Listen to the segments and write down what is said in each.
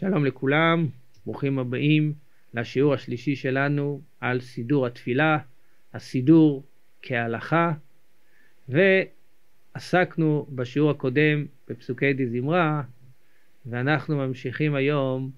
שלום לכולם, ברוכים הבאים לשיעור השלישי שלנו על סידור התפילה, הסידור כהלכה, ועסקנו בשיעור הקודם בפסוקי די זמרה, ואנחנו ממשיכים היום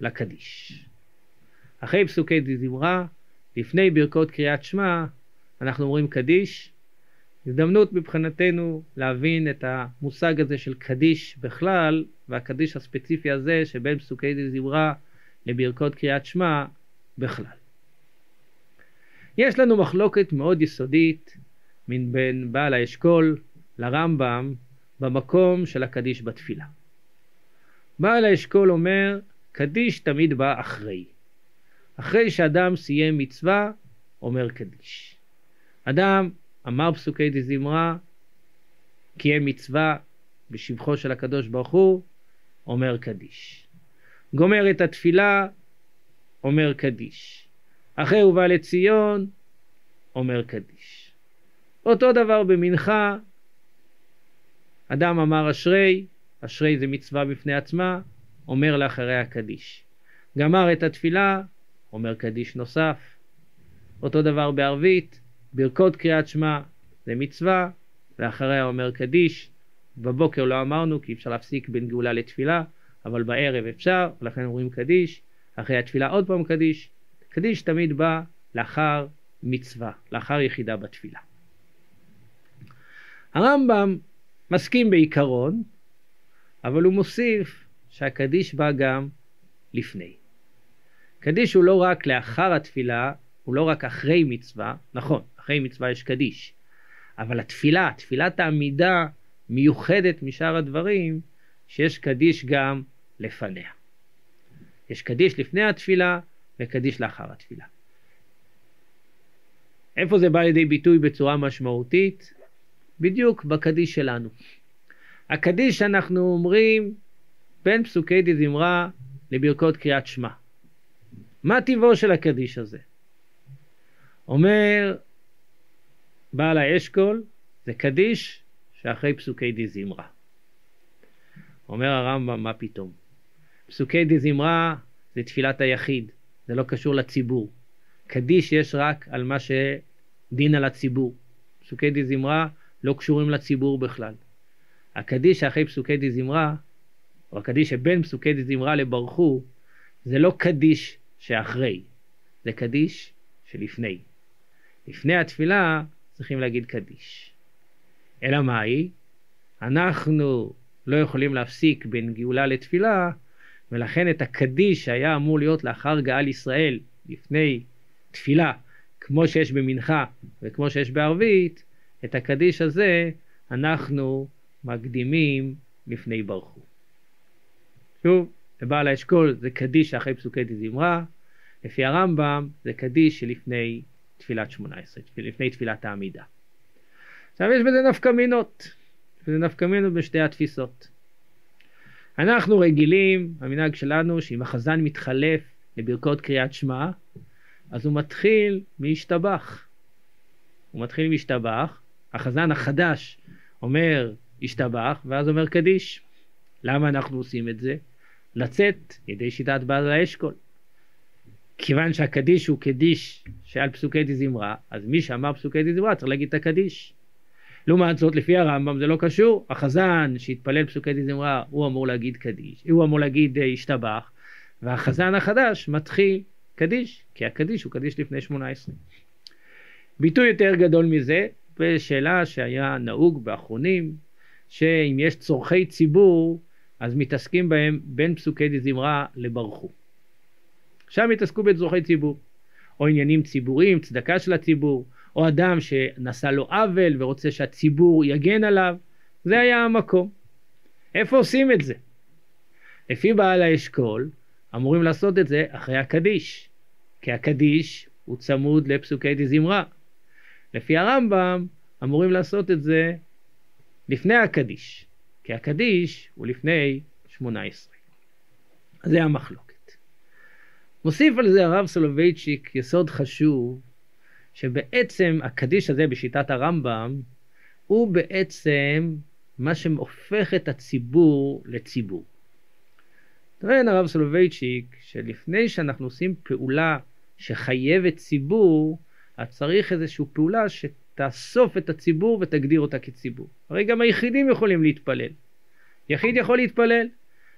לקדיש. אחרי פסוקי די זמרה, לפני ברכות קריאת שמע, אנחנו אומרים קדיש, הזדמנות מבחינתנו להבין את המושג הזה של קדיש בכלל, והקדיש הספציפי הזה שבין פסוקי זמרה לברכות קריאת שמע בכלל. יש לנו מחלוקת מאוד יסודית בין בעל האשכול לרמב"ם במקום של הקדיש בתפילה. בעל האשכול אומר, קדיש תמיד בא אחרי. אחרי שאדם סיים מצווה, אומר קדיש. אדם אמר פסוקי די זמרה, קיים מצווה בשבחו של הקדוש ברוך הוא, אומר קדיש. גומר את התפילה, אומר קדיש. אחרי ובא לציון, אומר קדיש. אותו דבר במנחה, אדם אמר אשרי, אשרי זה מצווה בפני עצמה, אומר לאחריה קדיש. גמר את התפילה, אומר קדיש נוסף. אותו דבר בערבית, ברכות קריאת שמע זה מצווה, ואחריה אומר קדיש. בבוקר לא אמרנו כי אפשר להפסיק בין גאולה לתפילה, אבל בערב אפשר, ולכן אומרים קדיש. אחרי התפילה עוד פעם קדיש. קדיש תמיד בא לאחר מצווה, לאחר יחידה בתפילה. הרמב"ם מסכים בעיקרון, אבל הוא מוסיף שהקדיש בא גם לפני. קדיש הוא לא רק לאחר התפילה, הוא לא רק אחרי מצווה, נכון, אחרי מצווה יש קדיש, אבל התפילה, תפילת העמידה מיוחדת משאר הדברים, שיש קדיש גם לפניה. יש קדיש לפני התפילה וקדיש לאחר התפילה. איפה זה בא לידי ביטוי בצורה משמעותית? בדיוק בקדיש שלנו. הקדיש שאנחנו אומרים בין פסוקי די זמרה לברכות קריאת שמע. מה טיבו של הקדיש הזה? אומר בעל האשכול, זה קדיש שאחרי פסוקי די זמרה. אומר הרמב"ם, מה פתאום? פסוקי די זמרה זה תפילת היחיד, זה לא קשור לציבור. קדיש יש רק על מה שדין על הציבור. פסוקי די זמרה לא קשורים לציבור בכלל. הקדיש שאחרי פסוקי די זמרה, או הקדיש שבין פסוקי די זמרה לברכו, זה לא קדיש שאחרי, זה קדיש שלפני. לפני התפילה צריכים להגיד קדיש. אלא מהי? אנחנו לא יכולים להפסיק בין גאולה לתפילה, ולכן את הקדיש שהיה אמור להיות לאחר גאל ישראל, לפני תפילה, כמו שיש במנחה וכמו שיש בערבית, את הקדיש הזה אנחנו מקדימים לפני ברכו. שוב, לבעל האשכול זה קדיש אחרי פסוקי דזמרה, לפי הרמב"ם זה קדיש שלפני תפילת שמונה עשרה, לפני תפילת העמידה. עכשיו יש בזה נפקא מינות, וזה נפקא מינות בשתי התפיסות. אנחנו רגילים, המנהג שלנו, שאם החזן מתחלף לברכות קריאת שמע, אז הוא מתחיל מהשתבח. הוא מתחיל מהשתבח, החזן החדש אומר השתבח, ואז אומר קדיש. למה אנחנו עושים את זה? לצאת ידי שיטת בעל האשכול. כיוון שהקדיש הוא קדיש שעל פסוקי דזמרה, אז מי שאמר פסוקי דזמרה צריך להגיד את הקדיש. לעומת זאת, לפי הרמב"ם זה לא קשור. החזן שהתפלל פסוקי דזמרה, הוא אמור להגיד קדיש, הוא אמור להגיד אה, השתבח, והחזן החדש מתחיל קדיש, כי הקדיש הוא קדיש לפני שמונה עשרה. ביטוי יותר גדול מזה, בשאלה שהיה נהוג באחרונים, שאם יש צורכי ציבור, אז מתעסקים בהם בין פסוקי דזמרה לברכו. שם התעסקו בצורכי ציבור, או עניינים ציבוריים, צדקה של הציבור, או אדם שנעשה לו עוול ורוצה שהציבור יגן עליו, זה היה המקום. איפה עושים את זה? לפי בעל האשכול, אמורים לעשות את זה אחרי הקדיש, כי הקדיש הוא צמוד לפסוקי דזמרה. לפי הרמב"ם, אמורים לעשות את זה לפני הקדיש, כי הקדיש הוא לפני שמונה עשרה. זה המחלוקת. מוסיף על זה הרב סולובייצ'יק יסוד חשוב, שבעצם הקדיש הזה בשיטת הרמב"ם, הוא בעצם מה שהופך את הציבור לציבור. טוען הרב סולובייצ'יק שלפני שאנחנו עושים פעולה שחייבת ציבור, אז צריך איזושהי פעולה שתאסוף את הציבור ותגדיר אותה כציבור. הרי גם היחידים יכולים להתפלל. יחיד יכול להתפלל.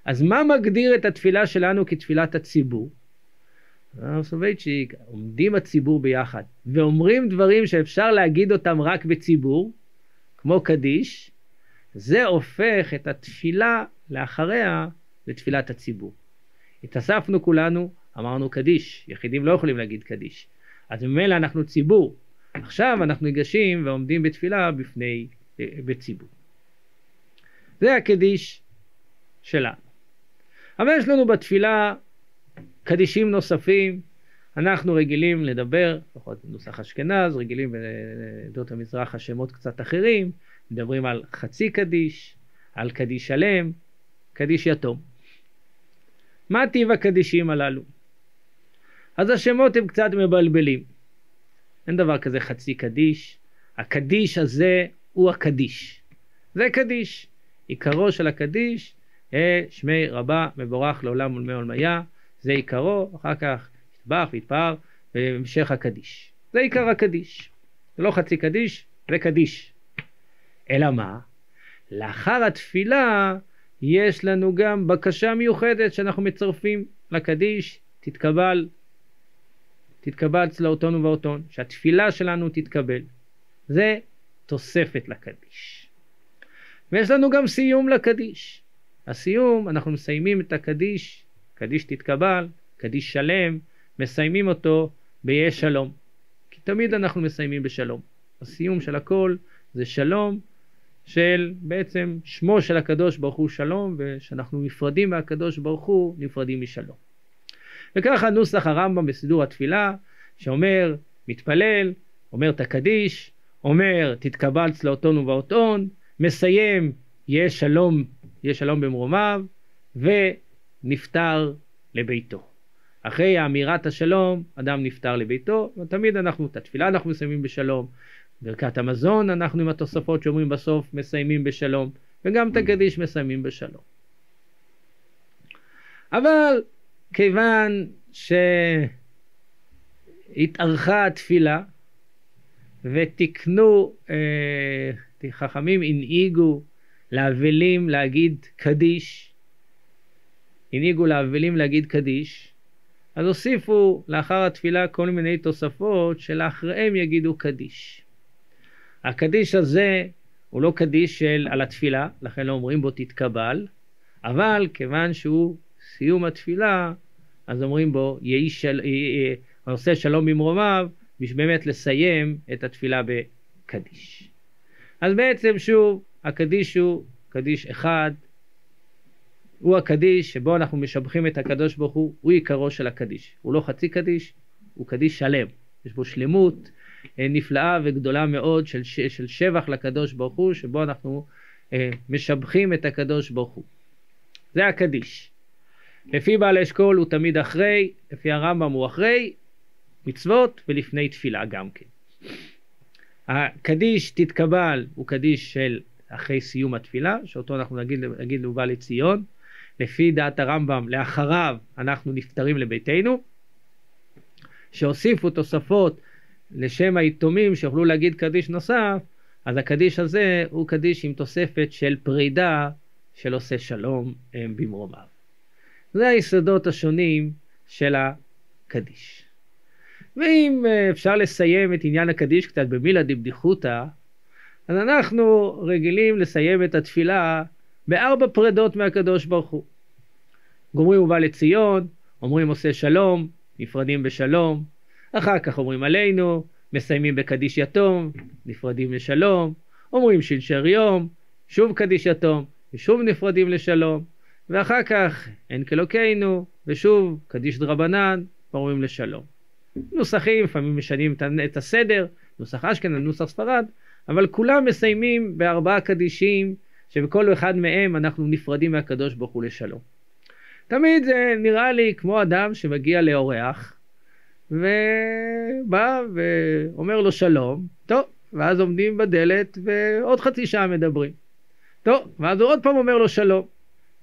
אז מה מגדיר את התפילה שלנו כתפילת הציבור? הרב סולובייצ'יק, עומדים הציבור ביחד ואומרים דברים שאפשר להגיד אותם רק בציבור, כמו קדיש, זה הופך את התפילה לאחריה לתפילת הציבור. התאספנו כולנו, אמרנו קדיש, יחידים לא יכולים להגיד קדיש. אז ממילא אנחנו ציבור. עכשיו אנחנו ניגשים ועומדים בתפילה בפני, בציבור. זה הקדיש שלנו. אבל יש לנו בתפילה קדישים נוספים, אנחנו רגילים לדבר, לפחות בנוסח אשכנז, רגילים בעדות המזרח השמות קצת אחרים, מדברים על חצי קדיש, על קדיש שלם, קדיש יתום. מה טיב הקדישים הללו? אז השמות הם קצת מבלבלים. אין דבר כזה חצי קדיש, הקדיש הזה הוא הקדיש. זה קדיש. עיקרו של הקדיש, אה, שמי רבה מבורך לעולם ולמי עולמיה, זה עיקרו, אחר כך יתבח ויתפאר בהמשך הקדיש. זה עיקר הקדיש. זה לא חצי קדיש, זה קדיש. אלא מה? לאחר התפילה יש לנו גם בקשה מיוחדת שאנחנו מצרפים לקדיש, תתקבל, תתקבל צלעותון ובאותון, שהתפילה שלנו תתקבל. זה תוספת לקדיש. ויש לנו גם סיום לקדיש. הסיום, אנחנו מסיימים את הקדיש, קדיש תתקבל, קדיש שלם, מסיימים אותו ב"יהיה שלום". כי תמיד אנחנו מסיימים בשלום. הסיום של הכל זה שלום של בעצם שמו של הקדוש ברוך הוא שלום, ושאנחנו נפרדים מהקדוש ברוך הוא, נפרדים משלום. וככה נוסח הרמב"ם בסידור התפילה, שאומר מתפלל, אומר את הקדיש, אומר תתקבל צלעותון ובאותון, מסיים יהיה שלום, יהיה שלום במרומיו, ונפטר לביתו. אחרי אמירת השלום, אדם נפטר לביתו, ותמיד אנחנו, את התפילה אנחנו מסיימים בשלום, ברכת המזון אנחנו עם התוספות שאומרים בסוף מסיימים בשלום, וגם את הקדיש מסיימים בשלום. אבל כיוון שהתארכה התפילה ותיקנו, אה, חכמים הנהיגו לאבלים להגיד קדיש, הנהיגו לאבלים להגיד קדיש, אז הוסיפו לאחר התפילה כל מיני תוספות שלאחריהם יגידו קדיש. הקדיש הזה הוא לא קדיש של על התפילה, לכן לא אומרים בו תתקבל, אבל כיוון שהוא סיום התפילה, אז אומרים בו יהי של... עושה שלום במרומיו, בשביל באמת לסיים את התפילה בקדיש. אז בעצם שוב, הקדיש הוא קדיש אחד, הוא הקדיש שבו אנחנו משבחים את הקדוש ברוך הוא, הוא עיקרו של הקדיש. הוא לא חצי קדיש, הוא קדיש שלם. יש בו שלמות, אה, נפלאה וגדולה מאוד של, של שבח לקדוש ברוך הוא, שבו אנחנו אה, משבחים את הקדוש ברוך הוא. זה הקדיש. לפי בעל אשכול הוא תמיד אחרי, לפי הרמב"ם הוא אחרי מצוות ולפני תפילה גם כן. הקדיש תתקבל הוא קדיש של אחרי סיום התפילה, שאותו אנחנו נגיד, נגיד לובא לציון. לפי דעת הרמב"ם, לאחריו אנחנו נפטרים לביתנו. שהוסיפו תוספות לשם היתומים שיוכלו להגיד קדיש נוסף, אז הקדיש הזה הוא קדיש עם תוספת של פרידה של עושה שלום במרומיו. זה היסודות השונים של הקדיש. ואם אה, אפשר לסיים את עניין הקדיש קצת במילה דבדיחותא, אז אנחנו רגילים לסיים את התפילה בארבע פרדות מהקדוש ברוך הוא. גומרים ובא לציון, אומרים עושה שלום, נפרדים בשלום, אחר כך אומרים עלינו, מסיימים בקדיש יתום, נפרדים לשלום, אומרים שלשר יום, שוב קדיש יתום, ושוב נפרדים לשלום, ואחר כך אין כאלוקינו, ושוב קדיש דרבנן, ואומרים לשלום. נוסחים, לפעמים משנים את הסדר, נוסח אשכנז, נוסח ספרד, אבל כולם מסיימים בארבעה קדישים, שבכל אחד מהם אנחנו נפרדים מהקדוש ברוך הוא לשלום. תמיד זה נראה לי כמו אדם שמגיע לאורח, ובא ואומר לו שלום, טוב, ואז עומדים בדלת ועוד חצי שעה מדברים. טוב, ואז הוא עוד פעם אומר לו שלום.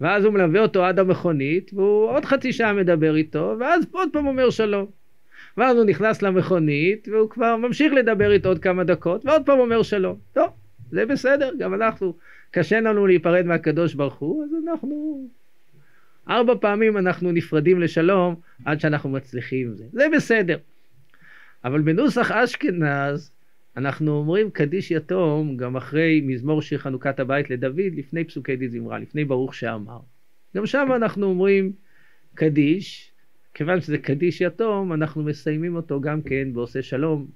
ואז הוא מלווה אותו עד המכונית, והוא עוד חצי שעה מדבר איתו, ואז עוד פעם אומר שלום. ואז הוא נכנס למכונית, והוא כבר ממשיך לדבר איתו עוד כמה דקות, ועוד פעם אומר שלום. טוב, זה בסדר, גם אנחנו, קשה לנו להיפרד מהקדוש ברוך הוא, אז אנחנו... ארבע פעמים אנחנו נפרדים לשלום עד שאנחנו מצליחים זה. זה בסדר. אבל בנוסח אשכנז, אנחנו אומרים קדיש יתום גם אחרי מזמור שיר חנוכת הבית לדוד, לפני פסוקי די זמרה, לפני ברוך שאמר. גם שם אנחנו אומרים קדיש, כיוון שזה קדיש יתום, אנחנו מסיימים אותו גם כן בעושה שלום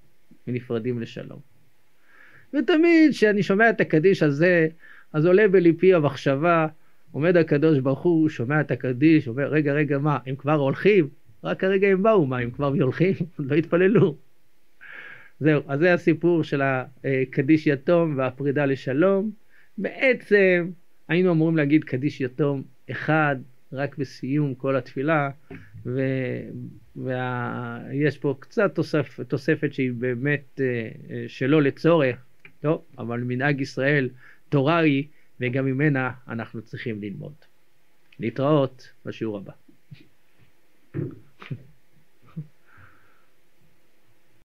ונפרדים לשלום. ותמיד כשאני שומע את הקדיש הזה, אז עולה בליפי המחשבה, עומד הקדוש ברוך הוא, שומע את הקדיש, אומר, רגע, רגע, מה, הם כבר הולכים? רק כרגע הם באו, מה, הם כבר הולכים? לא התפללו. זהו, אז זה הסיפור של הקדיש יתום והפרידה לשלום. בעצם היינו אמורים להגיד קדיש יתום אחד רק בסיום כל התפילה, ויש פה קצת תוספ, תוספת שהיא באמת אה, אה, שלא לצורך, טוב, אבל מנהג ישראל תורה היא, וגם ממנה אנחנו צריכים ללמוד. להתראות בשיעור הבא.